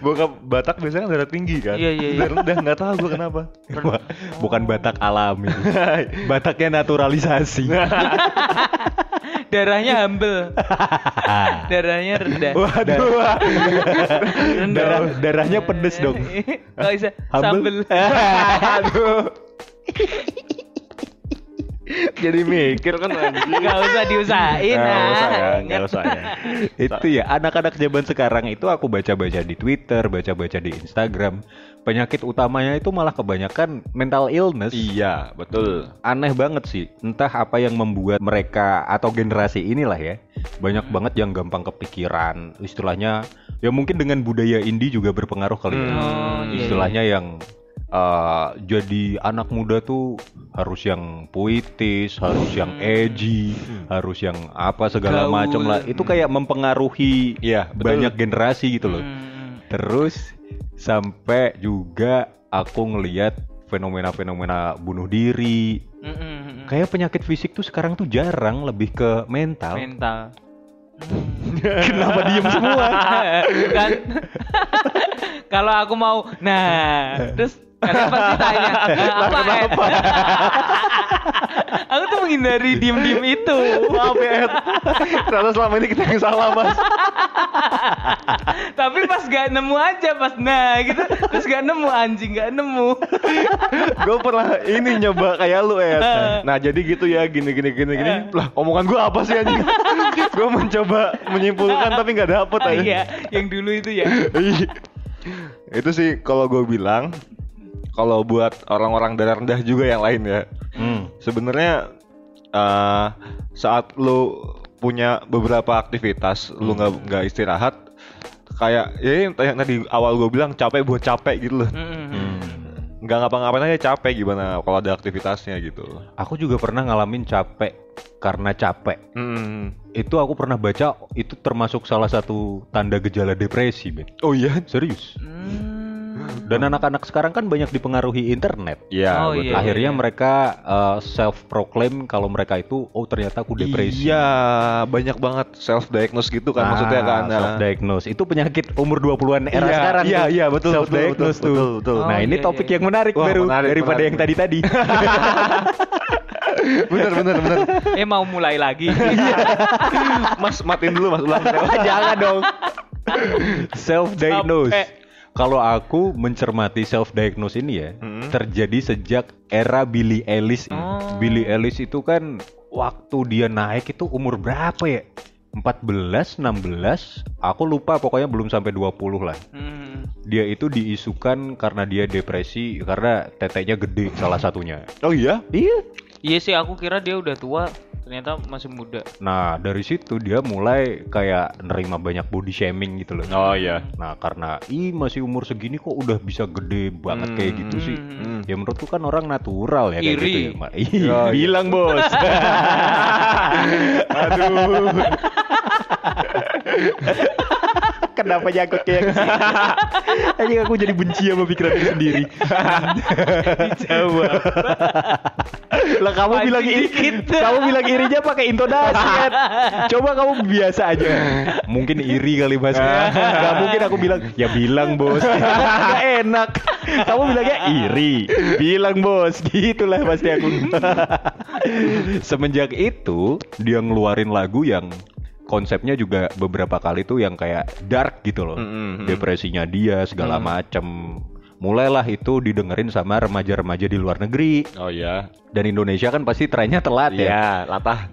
bokap Batak biasanya kan darah tinggi kan Iya, iya, iya. darah rendah nggak tahu gue kenapa Bukan Batak alami. Bataknya naturalisasi. Darahnya humble. Darahnya rendah. Waduh. Darah, darahnya pedes dong. Gak bisa Humble. sambel. Aduh. Jadi mikir kan anjing Gak usah diusahain. Nggak ah. usah ya, nggak usah ya. itu ya anak-anak zaman sekarang itu aku baca-baca di Twitter, baca-baca di Instagram. Penyakit utamanya itu malah kebanyakan mental illness. Iya, betul. Aneh banget sih. Entah apa yang membuat mereka atau generasi inilah ya banyak banget yang gampang kepikiran. Istilahnya ya mungkin dengan budaya indie juga berpengaruh kali ya. Hmm. Oh, iya, Istilahnya yang eh, jadi anak muda tuh harus yang puitis, harus yang edgy, harus yang apa segala macam lah. Itu kayak mempengaruhi Iya, betul. banyak generasi gitu loh. Hmm. Terus sampai juga aku ngelihat fenomena-fenomena bunuh diri. Hmm, hmm, hmm. Kayak penyakit fisik tuh sekarang tuh jarang, lebih ke mental. mental. Kenapa diem semua? kan kalau aku mau nah terus kalian pasti tanya "Nah, apa Ed?" aku tuh menghindari diem-diem itu Maaf ya, Ed. Ternyata selama ini kita yang salah, Mas. tapi pas gak nemu aja pas nah gitu terus gak nemu anjing gak nemu gue pernah ini nyoba kayak lu, Ed. Nah, jadi gitu ya, gini gini gini gini. Lah, omongan gue apa sih anjing? gue mencoba menyimpulkan tapi nggak dapet Ah, aja. iya yang dulu itu ya Iya. itu sih kalau gue bilang kalau buat orang-orang darah rendah juga yang lain ya Hmm. sebenarnya eh, saat lu punya beberapa aktivitas lu nggak nggak istirahat kayak ya yang yang tadi awal gue bilang capek buat capek gitu loh Hmm, hmm, hmm. Hmm. nggak ngapa-ngapain aja capek gimana kalau ada aktivitasnya gitu Aku juga pernah ngalamin capek karena capek. Hmm. Itu aku pernah baca itu termasuk salah satu tanda gejala depresi, Ben. oh iya Serius. Hmm. Dan anak-anak sekarang kan banyak dipengaruhi internet. Iya, Oh, betul. iya. Akhirnya mereka self proclaim kalau mereka itu oh ternyata aku depresi. Iya, banyak banget self diagnose gitu kan maksudnya kan. self diagnose itu penyakit umur 20-an era Iya, sekarang. iya, iya, betul, Self betul, diagnose betul, tuh. betul, betul. Nah, Oh, ini iya, topik iya. yang menarik Wah, baru menarik, daripada menarik. yang tadi-tadi. bener bener bener. eh mau mulai lagi. Mas matiin dulu mas ulang. Jangan dong. Self diagnose. Kalau aku mencermati self diagnose ini ya, Hmm. terjadi sejak era Billie Eilish. Oh. Billie Eilish itu kan waktu dia naik itu umur berapa ya? 14, 16, aku lupa pokoknya belum sampai 20 lah. Hmm. Dia itu diisukan karena dia depresi karena tetenya gede salah satunya. Oh iya? Iya. Iya sih aku kira dia udah tua, ternyata masih muda. Nah, dari situ dia mulai kayak nerima banyak body shaming gitu loh. Oh iya. Nah, karena ih masih umur segini kok udah bisa gede banget Hmm. kayak gitu sih. Hmm. Ya menurutku kan orang natural ya kayak Iri. gitu ya. Ma. Oh, iya. bilang bos. Aduh. Kenapa nyangkut kayak sini? Anjing aku jadi benci sama pikiranku sendiri. Dijawab. lah kamu Pancing bilang iri, dikit. kamu bilang irinya pakai intonasi kan. Coba kamu biasa aja. Mungkin iri kali mas. Gak mungkin aku bilang ya bilang bos. Gak enak. Kamu bilangnya iri. Bilang bos. Gitulah pasti aku. Semenjak itu dia ngeluarin lagu yang konsepnya juga beberapa kali tuh yang kayak dark gitu loh. Mm, mm, mm. Depresinya dia segala macem. Mulailah itu didengerin sama remaja-remaja di luar negeri. Oh iya. Dan Indonesia kan pasti trennya telat ya. Iya, latah.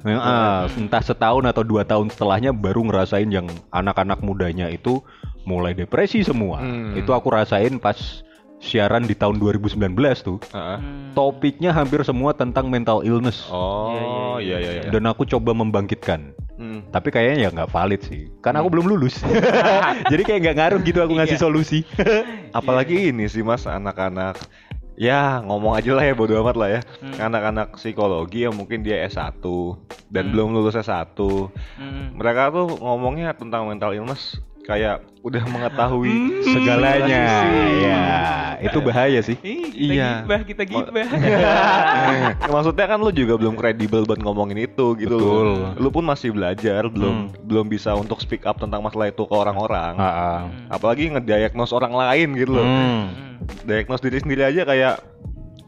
Entah setahun atau dua tahun setelahnya baru ngerasain yang anak-anak mudanya itu mulai depresi semua. Hmm. Itu aku rasain pas siaran di tahun 2019 tuh. Heeh. Hmm. Topiknya hampir semua tentang mental illness. Oh, iya iya iya. Dan aku coba membangkitkan. Hmm. Tapi kayaknya ya nggak valid sih. Karena aku belum lulus. Jadi kayak nggak ngaruh gitu aku ngasih Iya. solusi. Apalagi ini sih Mas anak-anak ya ngomong aja lah ya bodo amat lah ya. Hmm. Anak-anak psikologi yang mungkin dia S1 dan Hmm. belum lulus S1. Hmm. Mereka tuh ngomongnya tentang mental illness kayak udah mengetahui Segalanya. Ya, itu bahaya sih. Kita Iya. gibah, kita gibah. Maksudnya kan lu juga belum kredibel buat ngomongin itu gitu Betul. Lu pun masih belajar, belum Hmm. belum bisa untuk speak up tentang masalah itu ke orang-orang. Ah, ah. Apalagi ngediagnose orang lain gitu loh. Hmm. Hmm. Diagnose diri sendiri aja kayak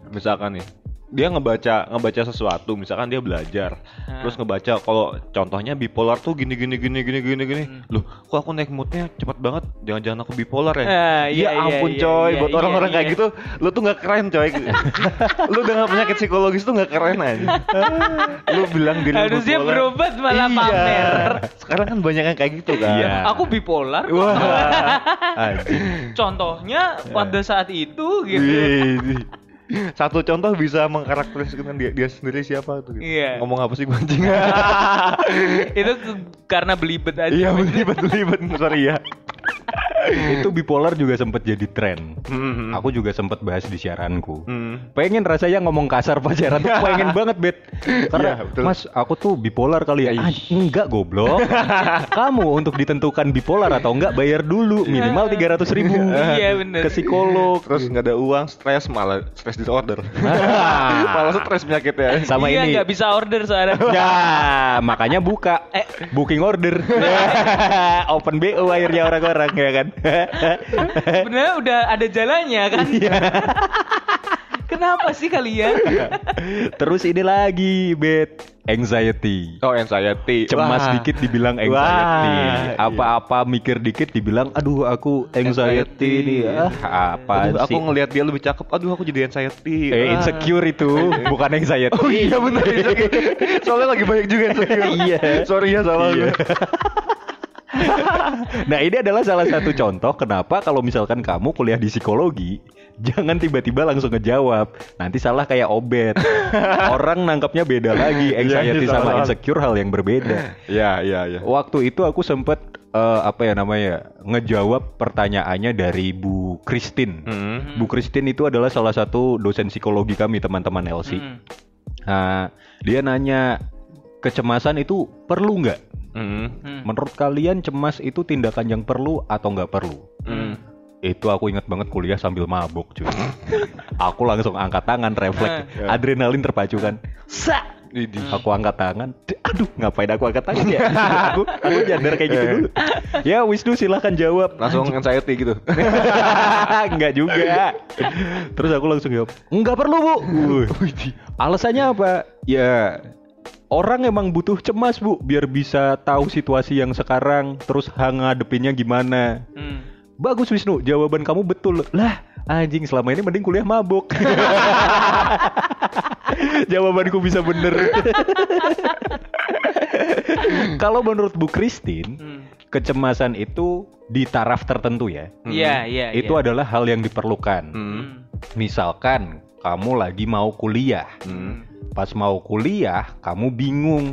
misalkan nih dia ngebaca ngebaca sesuatu misalkan dia belajar Ah. terus ngebaca kalau contohnya bipolar tuh gini gini gini gini gini gini Hmm. loh kok aku naik moodnya cepat banget jangan-jangan aku bipolar ya Ah, iya, ya iya, ampun iya, coy iya, buat iya, orang-orang kayak iya. gitu lu tuh nggak keren coy lu dengan penyakit psikologis tuh nggak keren aja lu bilang diri lu Harusnya bipolar. berobat malah Iya. pamer. sekarang kan banyak yang kayak gitu kan Iya. Aku bipolar. wah. Contohnya pada saat itu gitu. Satu contoh bisa mengkarakterisasikan dia, dia sendiri siapa tuh. gitu. Iya. Ngomong apa sih mancing? itu karena belibet aja. Iya belibet belibet sorry ya. itu bipolar juga sempat jadi tren. Hmm. Aku juga sempat bahas di siaranku. Hmm. Pengen rasanya ngomong kasar pacaran tuh pengen banget bet Karena Iya, betul. mas aku tuh bipolar kali ya ah, Enggak goblok Kamu untuk ditentukan bipolar atau enggak bayar dulu Minimal 300 ribu Iya, bener. Ke psikolog Terus nggak ada uang, stres malah stres disorder. Ah. malah stres penyakitnya. Sama iya, ini nggak bisa order soalnya. Ya makanya buka eh booking order Open BO akhirnya orang-orang ya kan Sebenarnya udah ada jalannya kan. Iya. Kenapa sih kalian? Terus ini lagi bet Anxiety Oh anxiety. cemas Wah. dikit dibilang anxiety apa-apa mikir dikit dibilang aduh aku anxiety Anxiety. nih ah, apa Aduh, sih aku ngelihat dia lebih cakep. Aduh aku jadi anxiety. eh Ah. insecure itu bukan anxiety Oh iya benar Soalnya lagi banyak juga insecure. Iya. Sorry ya salah Iya. gue. nah ini adalah salah satu contoh kenapa kalau misalkan kamu kuliah di psikologi jangan tiba-tiba langsung ngejawab nanti salah kayak obet orang nangkapnya beda lagi anxiety Iya, sama salah. insecure hal yang berbeda Iya iya iya. Waktu itu aku sempet eh, apa ya namanya ngejawab pertanyaannya dari Bu Christine. Hmm. Bu Christine itu adalah salah satu dosen psikologi kami teman-teman LC. Hmm. Nah, dia nanya kecemasan itu perlu nggak? Hmm. Hmm. Menurut kalian cemas itu tindakan yang perlu atau nggak perlu? Hmm. Itu aku ingat banget kuliah sambil mabuk cuy. aku langsung angkat tangan refleks, Eh. adrenalin terpacu kan. Sa, Widih. Aku angkat tangan. Aduh, ngapain aku angkat tangan ya? aku aku nyadar kayak gitu dulu. Ya, Wisnu silahkan jawab. Langsung anxiety gitu. Enggak juga. Terus aku langsung jawab, enggak perlu bu. Alasannya apa? Ya orang emang butuh cemas bu, biar bisa tahu situasi yang sekarang, terus ngadepinnya gimana. Hmm. Bagus Wisnu, jawaban kamu betul. Lah, anjing selama ini mending kuliah mabuk. Jawabanku bisa bener. Kalau menurut Bu Christine, Hmm. kecemasan itu di taraf tertentu ya. Iya, iya, itu iya. adalah hal yang diperlukan. Hmm. Hmm. Misalkan kamu lagi mau kuliah. Hmm. Pas mau kuliah, kamu bingung.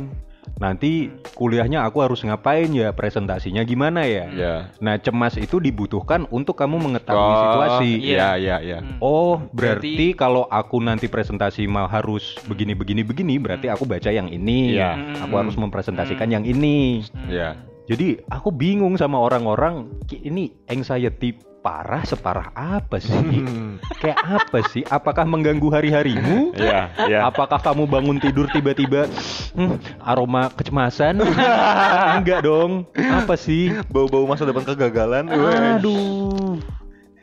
Nanti kuliahnya aku harus ngapain ya? Presentasinya gimana ya? Ya. Nah, cemas itu dibutuhkan untuk kamu mengetahui Oh, situasi. Iya, iya, iya. Hmm. Oh, Berarti- berarti, kalau aku nanti presentasi mau harus begini begini begini, berarti aku baca yang ini. Iya. Aku harus mempresentasikan yang ini. Iya. Jadi aku bingung sama orang-orang "Ki, ini anxiety parah separah apa sih? Kayak apa sih? Apakah mengganggu hari-harimu? Iya, iya. Apakah kamu bangun tidur tiba-tiba "Hmm, aroma kecemasan? Enggak dong. Apa sih? Bau-bau masa depan kegagalan. Aduh.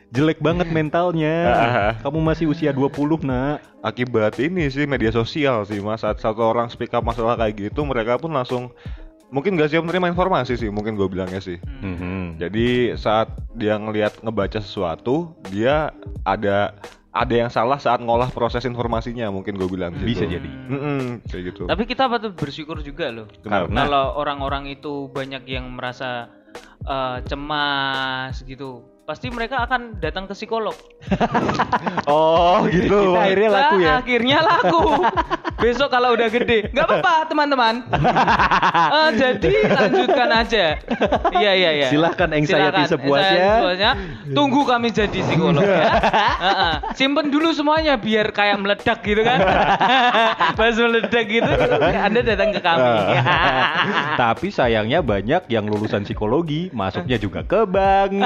Jelek banget mentalnya. Kamu masih usia 20, Nak. Akibat ini sih media sosial sih mas Saat satu orang speak up masalah kayak gitu Mereka pun langsung Mungkin gak siap menerima informasi sih Mungkin gue bilangnya sih Mhm. Jadi saat dia ngelihat ngebaca sesuatu Dia ada ada yang salah saat ngolah proses informasinya Mungkin gue bilang Bisa gitu. jadi. Mm-mm, kayak gitu Tapi kita patut bersyukur juga loh. Karena- Kalau orang-orang itu banyak yang merasa eh, cemas gitu, pasti mereka akan datang ke psikolog. Oh gitu Kita akhirnya laku ya. Akhirnya laku. Besok kalau udah gede, nggak apa-apa teman-teman. Eh, jadi lanjutkan aja. Iya iya iya. Silahkan anxiety Silakan, sepuasnya. sepuasnya. Tunggu kami jadi psikolog ya. Heeh. Simpen dulu semuanya biar kayak meledak gitu kan. Pas meledak gitu, Anda datang ke kami. Tapi sayangnya banyak yang lulusan psikologi masuknya juga ke bank.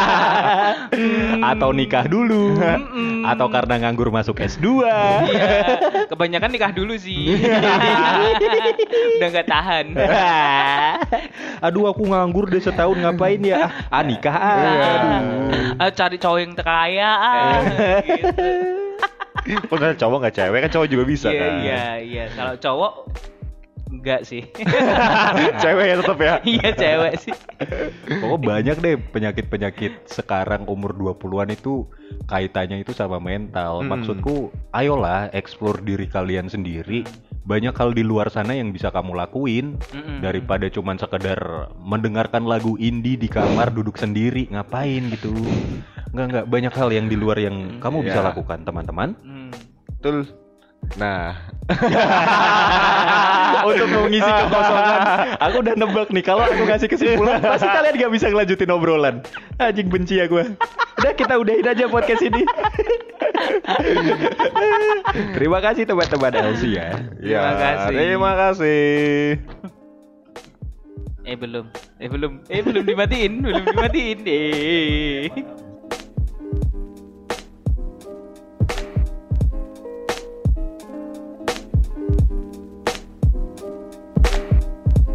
atau nikah dulu. atau karena nganggur masuk S2. Iya, kebanyakan nikah dulu sih. Udah nggak tahan. Aduh aku nganggur deh setahun ngapain ya? Ah, ah nikah ah. Aduh. Ah, cari cowok yang kaya ah, gitu. Bener cowok gak cewek kan cowok juga bisa Iya kan iya iya. Kalau cowok enggak sih. Cewek ya tetap ya Iya cewek sih. Pokoknya banyak deh penyakit-penyakit sekarang umur 20-an itu kaitannya itu sama mental. Hmm. Maksudku, ayolah explore diri kalian sendiri. Banyak hal di luar sana yang bisa kamu lakuin Mm-mm. daripada cuman sekedar mendengarkan lagu indie di kamar duduk sendiri ngapain gitu. Enggak enggak banyak hal yang di luar yang kamu bisa Ya. lakukan, teman-teman. Hmm. Betul Nah Untuk mengisi kekosongan, aku udah nebak nih kalau aku ngasih kesimpulan pasti kalian gak bisa ngelanjutin obrolan. Anjing benci ya gue. Udah kita udahin aja podcast ini. Terima kasih teman-teman LC ya. Ya, Terima kasih. Terima kasih. Eh belum. Eh belum. Eh belum dimatiin, belum dimatiin. Eh.